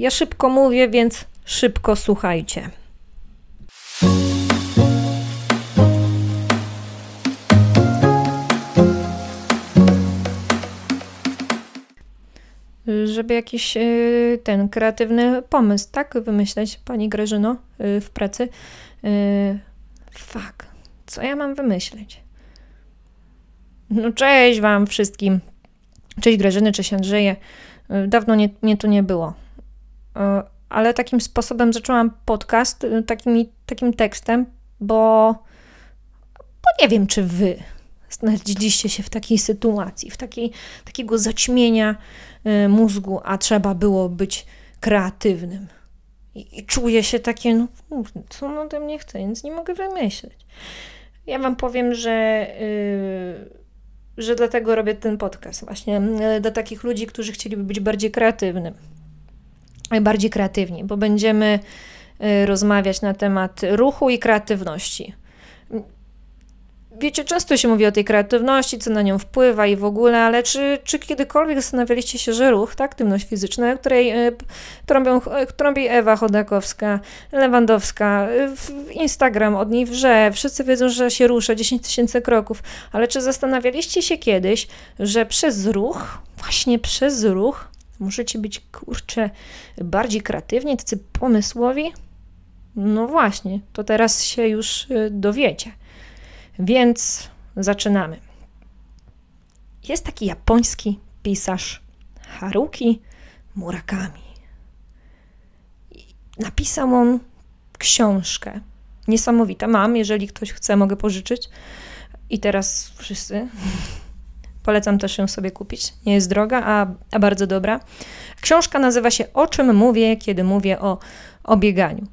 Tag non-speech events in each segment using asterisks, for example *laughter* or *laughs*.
Ja szybko mówię, więc szybko słuchajcie. Żeby jakiś e, ten kreatywny pomysł, tak, wymyśleć, pani Grażyno, e, w pracy. E, fuck, co ja mam wymyśleć? No cześć wam wszystkim. Cześć Grażyny, cześć Andrzeje. Dawno nie, mnie tu nie było. Ale takim sposobem zaczęłam podcast, takim, takim tekstem, bo, bo nie wiem, czy wy znaleźliście się w takiej sytuacji, w takiej, takiego zaćmienia y, mózgu, a trzeba było być kreatywnym. I, i czuję się takie, no co on ode mnie chce, nic nie mogę wymyśleć. Ja wam powiem, że, yy, że dlatego robię ten podcast właśnie yy, dla takich ludzi, którzy chcieliby być bardziej kreatywnym. Bardziej kreatywni, bo będziemy yy, rozmawiać na temat ruchu i kreatywności. Wiecie, często się mówi o tej kreatywności, co na nią wpływa i w ogóle, ale czy, czy kiedykolwiek zastanawialiście się, że ruch, tak, aktywność fizyczna, której e, trąbią, e, trąbi Ewa Chodakowska, Lewandowska, Instagram od niej wrze, wszyscy wiedzą, że się rusza 10 tysięcy kroków, ale czy zastanawialiście się kiedyś, że przez ruch, właśnie przez ruch, możecie być, kurczę, bardziej kreatywni, tacy pomysłowi? No właśnie, to teraz się już dowiecie. Więc zaczynamy. Jest taki japoński pisarz Haruki Murakami. Napisał on książkę. Niesamowita. Mam, jeżeli ktoś chce, mogę pożyczyć. I teraz wszyscy. *laughs* Polecam też ją sobie kupić. Nie jest droga, a, a bardzo dobra. Książka nazywa się O czym mówię, kiedy mówię o, o bieganiu.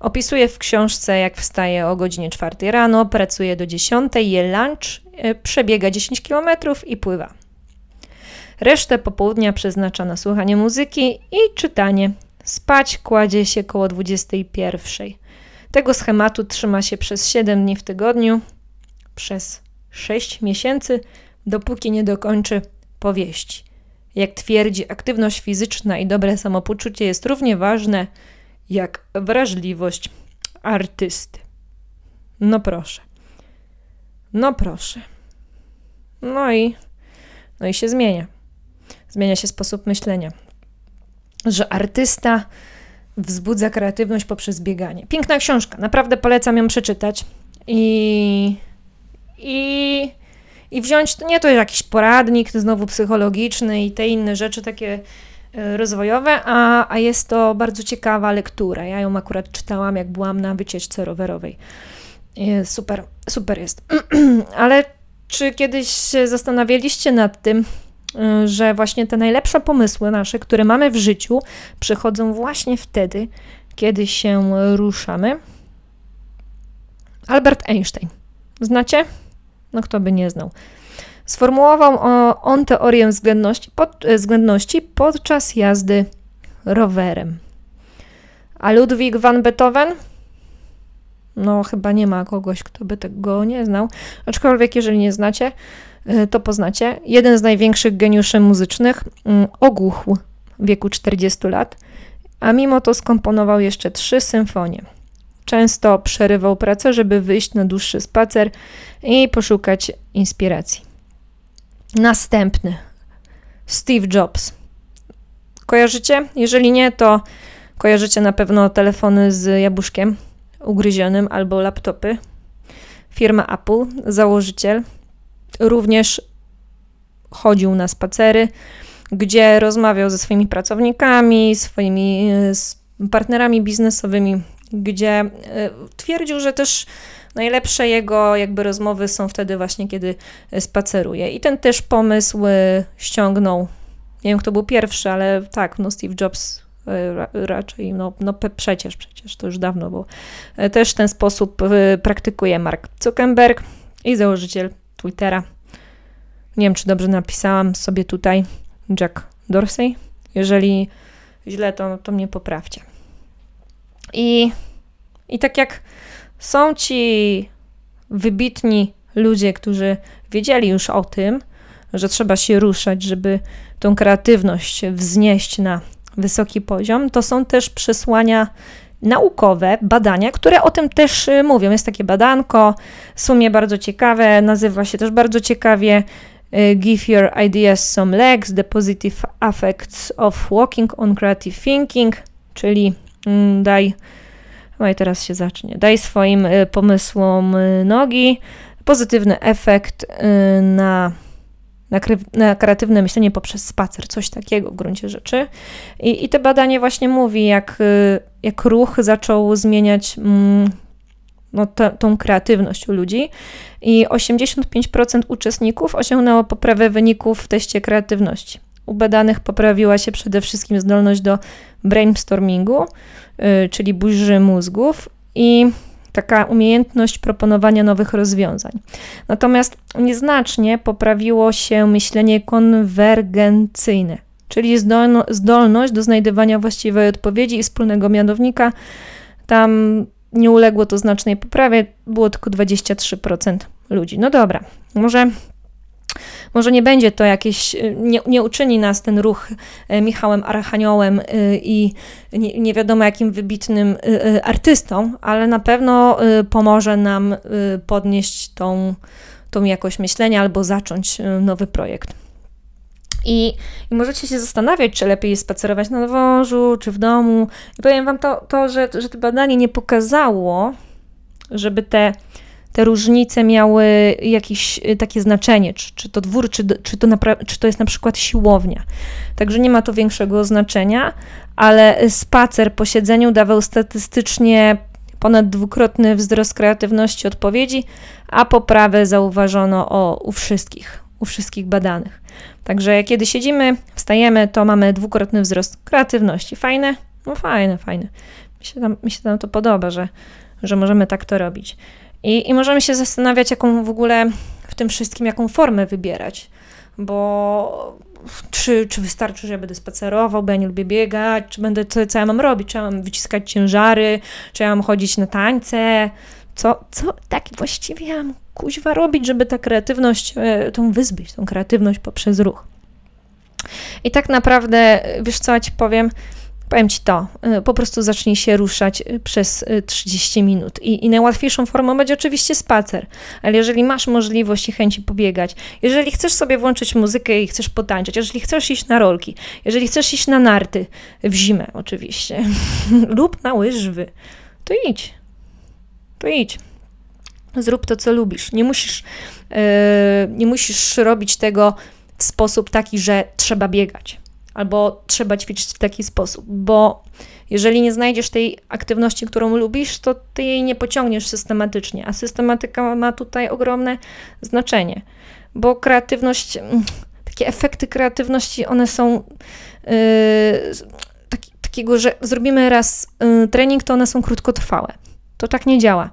Opisuje w książce, jak wstaje o godzinie 4 rano, pracuje do 10, je lunch, e, przebiega 10 km i pływa. Resztę popołudnia przeznacza na słuchanie muzyki i czytanie. Spać kładzie się koło 21. Tego schematu trzyma się przez 7 dni w tygodniu, przez 6 miesięcy, dopóki nie dokończy powieści. Jak twierdzi, aktywność fizyczna i dobre samopoczucie jest równie ważne jak wrażliwość artysty. No proszę. No proszę. No i, no i się zmienia. Zmienia się sposób myślenia. Że artysta wzbudza kreatywność poprzez bieganie. Piękna książka, naprawdę polecam ją przeczytać. I, i, i wziąć, to nie to jakiś poradnik, to znowu psychologiczny i te inne rzeczy takie E, rozwojowe, a, a jest to bardzo ciekawa lektura. Ja ją akurat czytałam, jak byłam na wycieczce rowerowej. Super, super jest. *clears throat* Ale czy kiedyś się zastanawialiście nad tym, e, że właśnie te najlepsze pomysły nasze, które mamy w życiu, przychodzą właśnie wtedy, kiedy się ruszamy? Albert Einstein. Znacie? No kto by nie znał. Sformułował on teorię względności, pod, e, względności podczas jazdy rowerem. A Ludwig van Beethoven? No, chyba nie ma kogoś, kto by tego nie znał. Aczkolwiek, jeżeli nie znacie, e, to poznacie. Jeden z największych geniuszy muzycznych mm, ogłuchł w wieku 40 lat, a mimo to skomponował jeszcze trzy symfonie. Często przerywał pracę, żeby wyjść na dłuższy spacer i poszukać inspiracji. Następny. Steve Jobs. Kojarzycie? Jeżeli nie, to kojarzycie na pewno telefony z jabłuszkiem ugryzionym albo laptopy. Firma Apple, założyciel, również chodził na spacery, gdzie rozmawiał ze swoimi pracownikami, swoimi partnerami biznesowymi, gdzie e, twierdził, że też Najlepsze jego jakby rozmowy są wtedy właśnie, kiedy spaceruje. I ten też pomysł e, ściągnął, nie wiem kto był pierwszy, ale tak, no Steve Jobs raczej, no, no przecież, przecież, to już dawno było. Też ten sposób praktykuje Mark Zuckerberg i założyciel Twittera. Nie wiem, czy dobrze napisałam sobie tutaj Jack Dorsey. Jeżeli źle, to, to mnie poprawcie. I, I tak jak są ci wybitni ludzie, którzy wiedzieli już o tym, że trzeba się ruszać, żeby tą kreatywność wznieść na wysoki poziom, to są też przesłania naukowe, badania, które o tym też y, mówią. Jest takie badanko, w sumie bardzo ciekawe, nazywa się też bardzo ciekawie y, Give Your Ideas Some Legs, The Positive Effects of Walking on Creative Thinking, czyli daj, no i teraz się zacznie, daj swoim y, pomysłom nogi, pozytywny efekt na na, na kreatywne myślenie poprzez spacer, coś takiego w gruncie rzeczy. I, i te badanie właśnie mówi, jak, y, jak ruch zaczął zmieniać mm, no, tą kreatywność u ludzi. I 85% uczestników osiągnęło poprawę wyników w teście kreatywności. U badanych poprawiła się przede wszystkim zdolność do brainstormingu, yy, czyli burzy mózgów i taka umiejętność proponowania nowych rozwiązań. Natomiast nieznacznie poprawiło się myślenie konwergencyjne, czyli zdolność do znajdywania właściwej odpowiedzi i wspólnego mianownika. Tam nie uległo to znacznej poprawie, było tylko 23% ludzi. No dobra, może może nie będzie to jakieś, y, nie, nie uczyni nas ten ruch y, Michałem Archaniołem y, i nie, nie wiadomo jakim wybitnym artystą, ale na pewno pomoże nam podnieść tą, tą jakość myślenia albo zacząć nowy projekt. I, I, możecie się zastanawiać, czy lepiej jest spacerować na dworzu, czy w domu. I powiem Wam to, to że, że to badanie nie pokazało, żeby te te różnice miały jakieś y, takie znaczenie, czy, czy to dwór, czy, czy, to czy to jest na przykład siłownia. Także nie ma to większego znaczenia, ale spacer po siedzeniu dawał statystycznie ponad dwukrotny wzrost kreatywności odpowiedzi, a poprawę zauważono o, u wszystkich, u wszystkich badanych. Także kiedy siedzimy, wstajemy, to mamy dwukrotny wzrost kreatywności. Fajne? No fajne, fajne. Mi się tam, mi się tam to podoba, że, że możemy tak to robić. I, I możemy się zastanawiać, jaką w ogóle w tym wszystkim, jaką formę wybierać, bo czy, czy wystarczy, że ja będę spacerował, bo ja nie lubię biegać, czy będę, co, co ja mam robić, czy ja mam wyciskać ciężary, czy ja mam chodzić na tańce, co, co tak właściwie ja mam kuźwa robić, żeby ta kreatywność, e, tą wyzbyć, tą kreatywność poprzez ruch. I tak naprawdę, wiesz co ja ci powiem, Powiem Ci to, y, po prostu zacznij się ruszać y, przez 30 y, minut. I, I, najłatwiejszą formą będzie oczywiście spacer, ale jeżeli masz możliwość i chęci pobiegać, jeżeli chcesz sobie włączyć muzykę i chcesz potańczyć, jeżeli chcesz iść na rolki, jeżeli chcesz iść na narty, w zimę oczywiście, *laughs* lub na łyżwy, to idź. To idź. Zrób to, co lubisz. Nie musisz, yy, nie musisz robić tego w sposób taki, że trzeba biegać albo trzeba ćwiczyć w taki sposób, bo jeżeli nie znajdziesz tej aktywności, którą lubisz, to ty jej nie pociągniesz systematycznie, a systematyka ma tutaj ogromne znaczenie, bo kreatywność, mm, takie efekty kreatywności, one są yy, taki, takiego, że zrobimy raz yy, trening, to one są krótkotrwałe. To tak nie działa.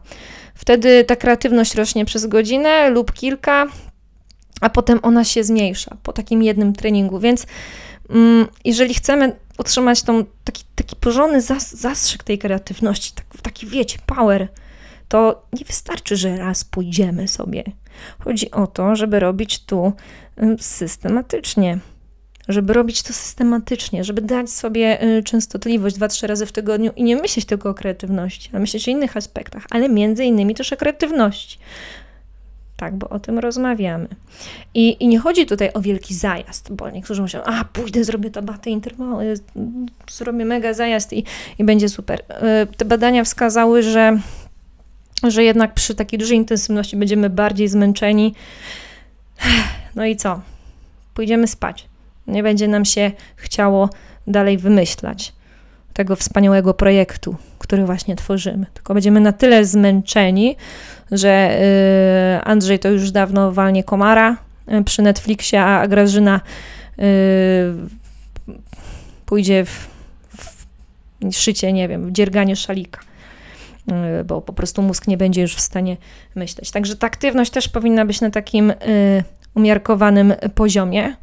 Wtedy ta kreatywność rośnie przez godzinę lub kilka, a potem ona się zmniejsza po takim jednym treningu, więc jeżeli chcemy utrzymać tą, taki, taki porządny zas, zastrzyk tej kreatywności, tak, taki wiecie, power, to nie wystarczy, że raz pójdziemy sobie. Chodzi o to, żeby robić tu systematycznie. Żeby robić to systematycznie, żeby dać sobie y, częstotliwość dwa, trzy razy w tygodniu i nie myśleć tylko o kreatywności, a myśleć o innych aspektach, ale między innymi też o kreatywności. Tak, bo o tym rozmawiamy. I, I nie chodzi tutaj o wielki zajazd, bo niektórzy myślą, a pójdę, zrobię tabaty interwały, zrobię mega zajazd i, i będzie super. E, te badania wskazały, że, że jednak przy takiej dużej intensywności będziemy bardziej zmęczeni. No i co? Pójdziemy spać. Nie będzie nam się chciało dalej wymyślać tego wspaniałego projektu, który właśnie tworzymy. Tylko będziemy na tyle zmęczeni, że y, Andrzej to już dawno walnie komara y, przy Netflixie, a Grażyna y, pójdzie w, w szycie, nie wiem, w dzierganie szalika bo po prostu mózg nie będzie już w stanie myśleć. Także ta aktywność też powinna być na takim umiarkowanym poziomie.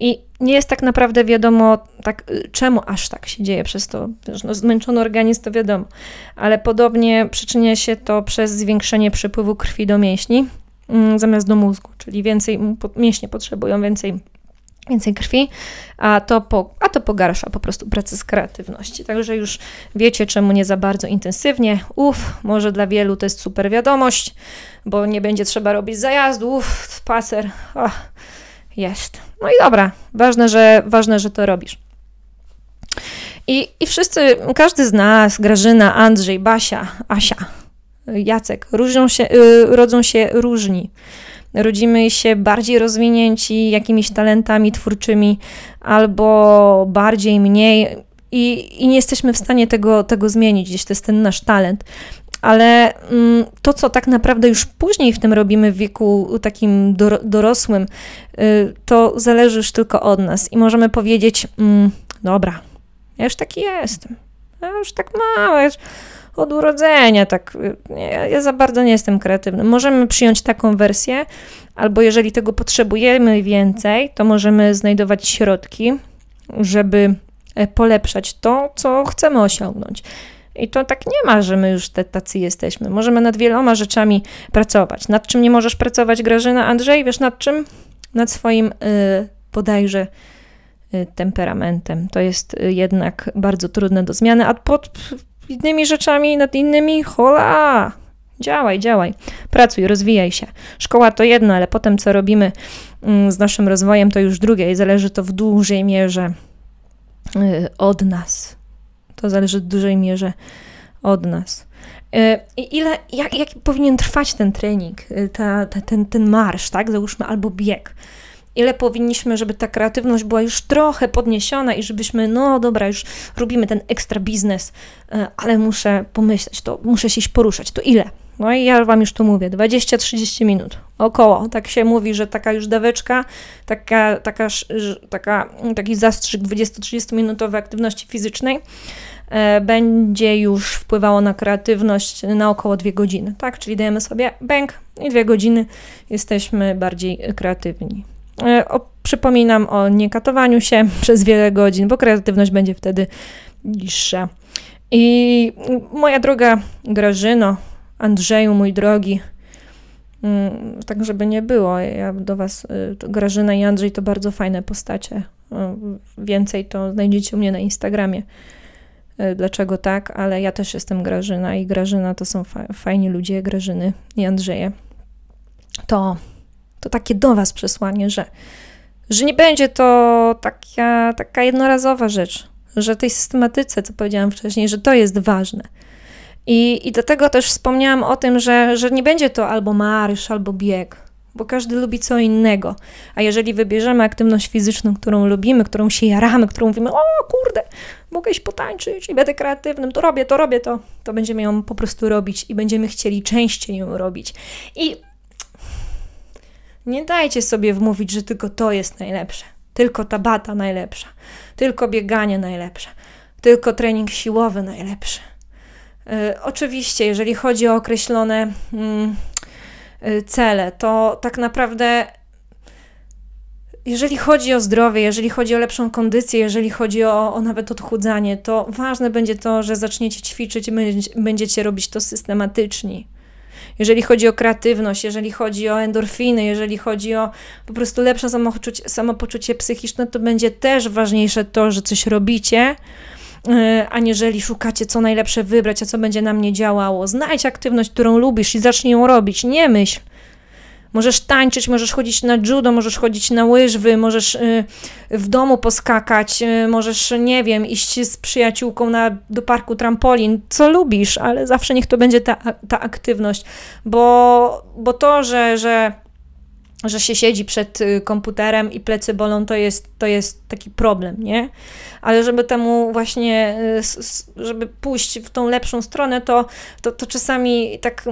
I nie jest tak naprawdę wiadomo, tak, y, czemu aż tak się dzieje przez to. No, zmęczony organizm to wiadomo, ale podobnie przyczynia się to przez zwiększenie przepływu krwi do mięśni mm, zamiast do mózgu, czyli więcej mięśnie potrzebują więcej więcej krwi, a to, po, a to pogarsza po prostu pracę z kreatywności. Także już wiecie, czemu nie za bardzo intensywnie. Uf, może dla wielu to jest super wiadomość, bo nie będzie trzeba robić zajazdów, spacer. Ach, jest. No i dobra, ważne, że, ważne, że to robisz. I, I wszyscy, każdy z nas, Grażyna, Andrzej, Basia, Asia, Jacek, różnią się, yy, rodzą się różni rodzimy się bardziej rozwinięci jakimiś talentami twórczymi albo bardziej mniej i, i nie jesteśmy w stanie tego, tego zmienić, gdzieś to jest ten nasz talent. Ale mm, to, co tak naprawdę już później w tym robimy w wieku takim dorosłym, y, to zależy już tylko od nas. I możemy powiedzieć, mm, dobra, ja już taki jestem, ja już tak mam, już od urodzenia, tak, ja, ja za bardzo nie jestem kreatywny. Możemy przyjąć taką wersję, albo jeżeli tego potrzebujemy więcej, to możemy znajdować środki, żeby e, polepszać to, co chcemy osiągnąć. I to tak nie ma, że my już te, tacy jesteśmy. Możemy nad wieloma rzeczami pracować. Nad czym nie możesz pracować, Grażyna? Andrzej, wiesz nad czym? Nad swoim y, bodajże y, temperamentem. To jest jednak bardzo trudne do zmiany, a pod innymi rzeczami, nad innymi, hola! Działaj, działaj, pracuj, rozwijaj się. Szkoła to jedno, ale potem co robimy mm, z naszym rozwojem, to już drugie i zależy to w dużej mierze y, od nas. To zależy w dużej mierze od nas. Y, I ile, jak, jak powinien trwać ten trening, y, ta, ta, ten, ten marsz, tak? Załóżmy, albo bieg ile powinniśmy, żeby ta kreatywność była już trochę podniesiona i żebyśmy, no dobra, już robimy ten ekstra biznes, e, ale muszę pomyśleć, to muszę się poruszać, to ile? No i ja Wam już tu mówię, 20-30 minut, około. Tak się mówi, że taka już daweczka, taka, taka, taka, taki zastrzyk 20-30 minutowej aktywności fizycznej e, będzie już wpływało na kreatywność na około 2 godziny, tak? Czyli dajemy sobie bęk i 2 godziny jesteśmy bardziej kreatywni. E, o, przypominam o niekatowaniu się *laughs* przez wiele godzin, bo kreatywność będzie wtedy niższa. I moja droga Grażyno, Andrzeju, mój drogi, mm, tak żeby nie było, ja do Was, y, Grażyna i Andrzej to bardzo fajne postacie. Więcej to znajdziecie u mnie na Instagramie. Y, dlaczego tak, ale ja też jestem Grażyna i Grażyna to są fajni ludzie, Grażyny i Andrzeje. To to takie do Was przesłanie, że, że nie będzie to taka, taka jednorazowa rzecz, że tej systematyce, co powiedziałam wcześniej, że to jest ważne. I, I dlatego też wspomniałam o tym, że, że nie będzie to albo marsz, albo bieg, bo każdy lubi co innego. A jeżeli wybierzemy aktywność fizyczną, którą lubimy, którą się jaramy, którą mówimy, o kurde, mogę iść potańczyć i będę kreatywnym, to robię, to robię to, to będziemy ją po prostu robić i będziemy chcieli częściej ją robić. I nie dajcie sobie wmówić, że tylko to jest najlepsze, tylko ta bata najlepsza, tylko bieganie najlepsze, tylko trening siłowy najlepszy. Yy, oczywiście, jeżeli chodzi o określone yy, cele, to tak naprawdę jeżeli chodzi o zdrowie, jeżeli chodzi o lepszą kondycję, jeżeli chodzi o, o nawet odchudzanie, to ważne będzie to, że zaczniecie ćwiczyć będziecie robić to systematycznie jeżeli chodzi o kreatywność, jeżeli chodzi o endorfiny, jeżeli chodzi o po prostu lepsze samopoczucie, samopoczucie psychiczne, to będzie też ważniejsze to, że coś robicie, e, aniżeli szukacie, co najlepsze wybrać, a co będzie na mnie działało. Znajdź aktywność, którą lubisz i zacznij ją robić. Nie myśl, Możesz tańczyć, możesz chodzić na judo, możesz chodzić na łyżwy, możesz y, w domu poskakać, y, możesz, nie wiem, iść z przyjaciółką na, do parku trampolin, co lubisz, ale zawsze niech to będzie ta, ta aktywność, bo, bo to, że, że że się siedzi przed y, komputerem i plecy bolą, to jest, to jest taki problem, nie? Ale żeby temu właśnie, y, żeby pójść w tą lepszą stronę, to, to, to czasami tak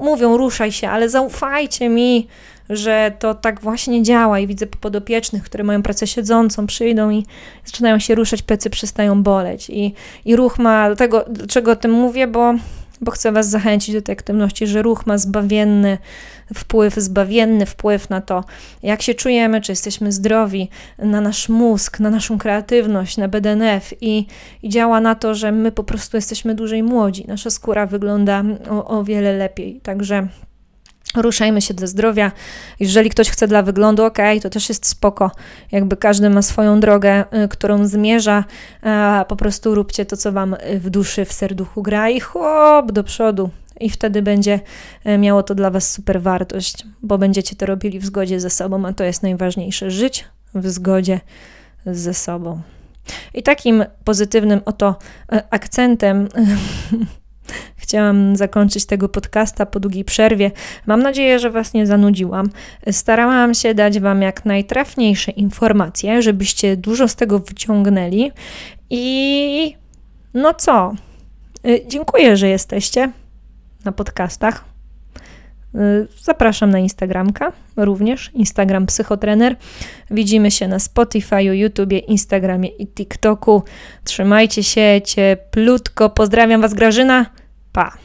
mówią, ruszaj się, ale zaufajcie mi, że to tak właśnie działa i widzę podopiecznych, które mają pracę siedzącą, przyjdą i zaczynają się ruszać, plecy przestają boleć i, i ruch ma, dlatego, dlaczego o tym mówię, bo bo chcę Was zachęcić do tej aktywności, że ruch ma zbawienny wpływ, zbawienny wpływ na to, jak się czujemy, czy jesteśmy zdrowi, na nasz mózg, na naszą kreatywność, na BDNF i, i działa na to, że my po prostu jesteśmy dłużej młodzi. Nasza skóra wygląda o, o wiele lepiej. Także Ruszajmy się do zdrowia. Jeżeli ktoś chce dla wyglądu, ok, to też jest spoko. Jakby każdy ma swoją drogę, y, którą zmierza. Po prostu róbcie to, co wam w duszy, w serduchu gra i chłop do przodu. I wtedy będzie y, miało to dla was super wartość, bo będziecie to robili w zgodzie ze sobą, a to jest najważniejsze. Żyć w zgodzie ze sobą. I takim pozytywnym oto y, akcentem *laughs* Chciałam zakończyć tego podcasta po długiej przerwie. Mam nadzieję, że Was nie zanudziłam. Starałam się dać Wam jak najtrafniejsze informacje, żebyście dużo z tego wyciągnęli. I no co? Y, dziękuję, że jesteście na podcastach. Y, zapraszam na Instagramka również, Instagram Psychotrener. Widzimy się na Spotify, YouTubie, Instagramie i TikToku. Trzymajcie się cieplutko. Pozdrawiam Was, Grażyna. Pa!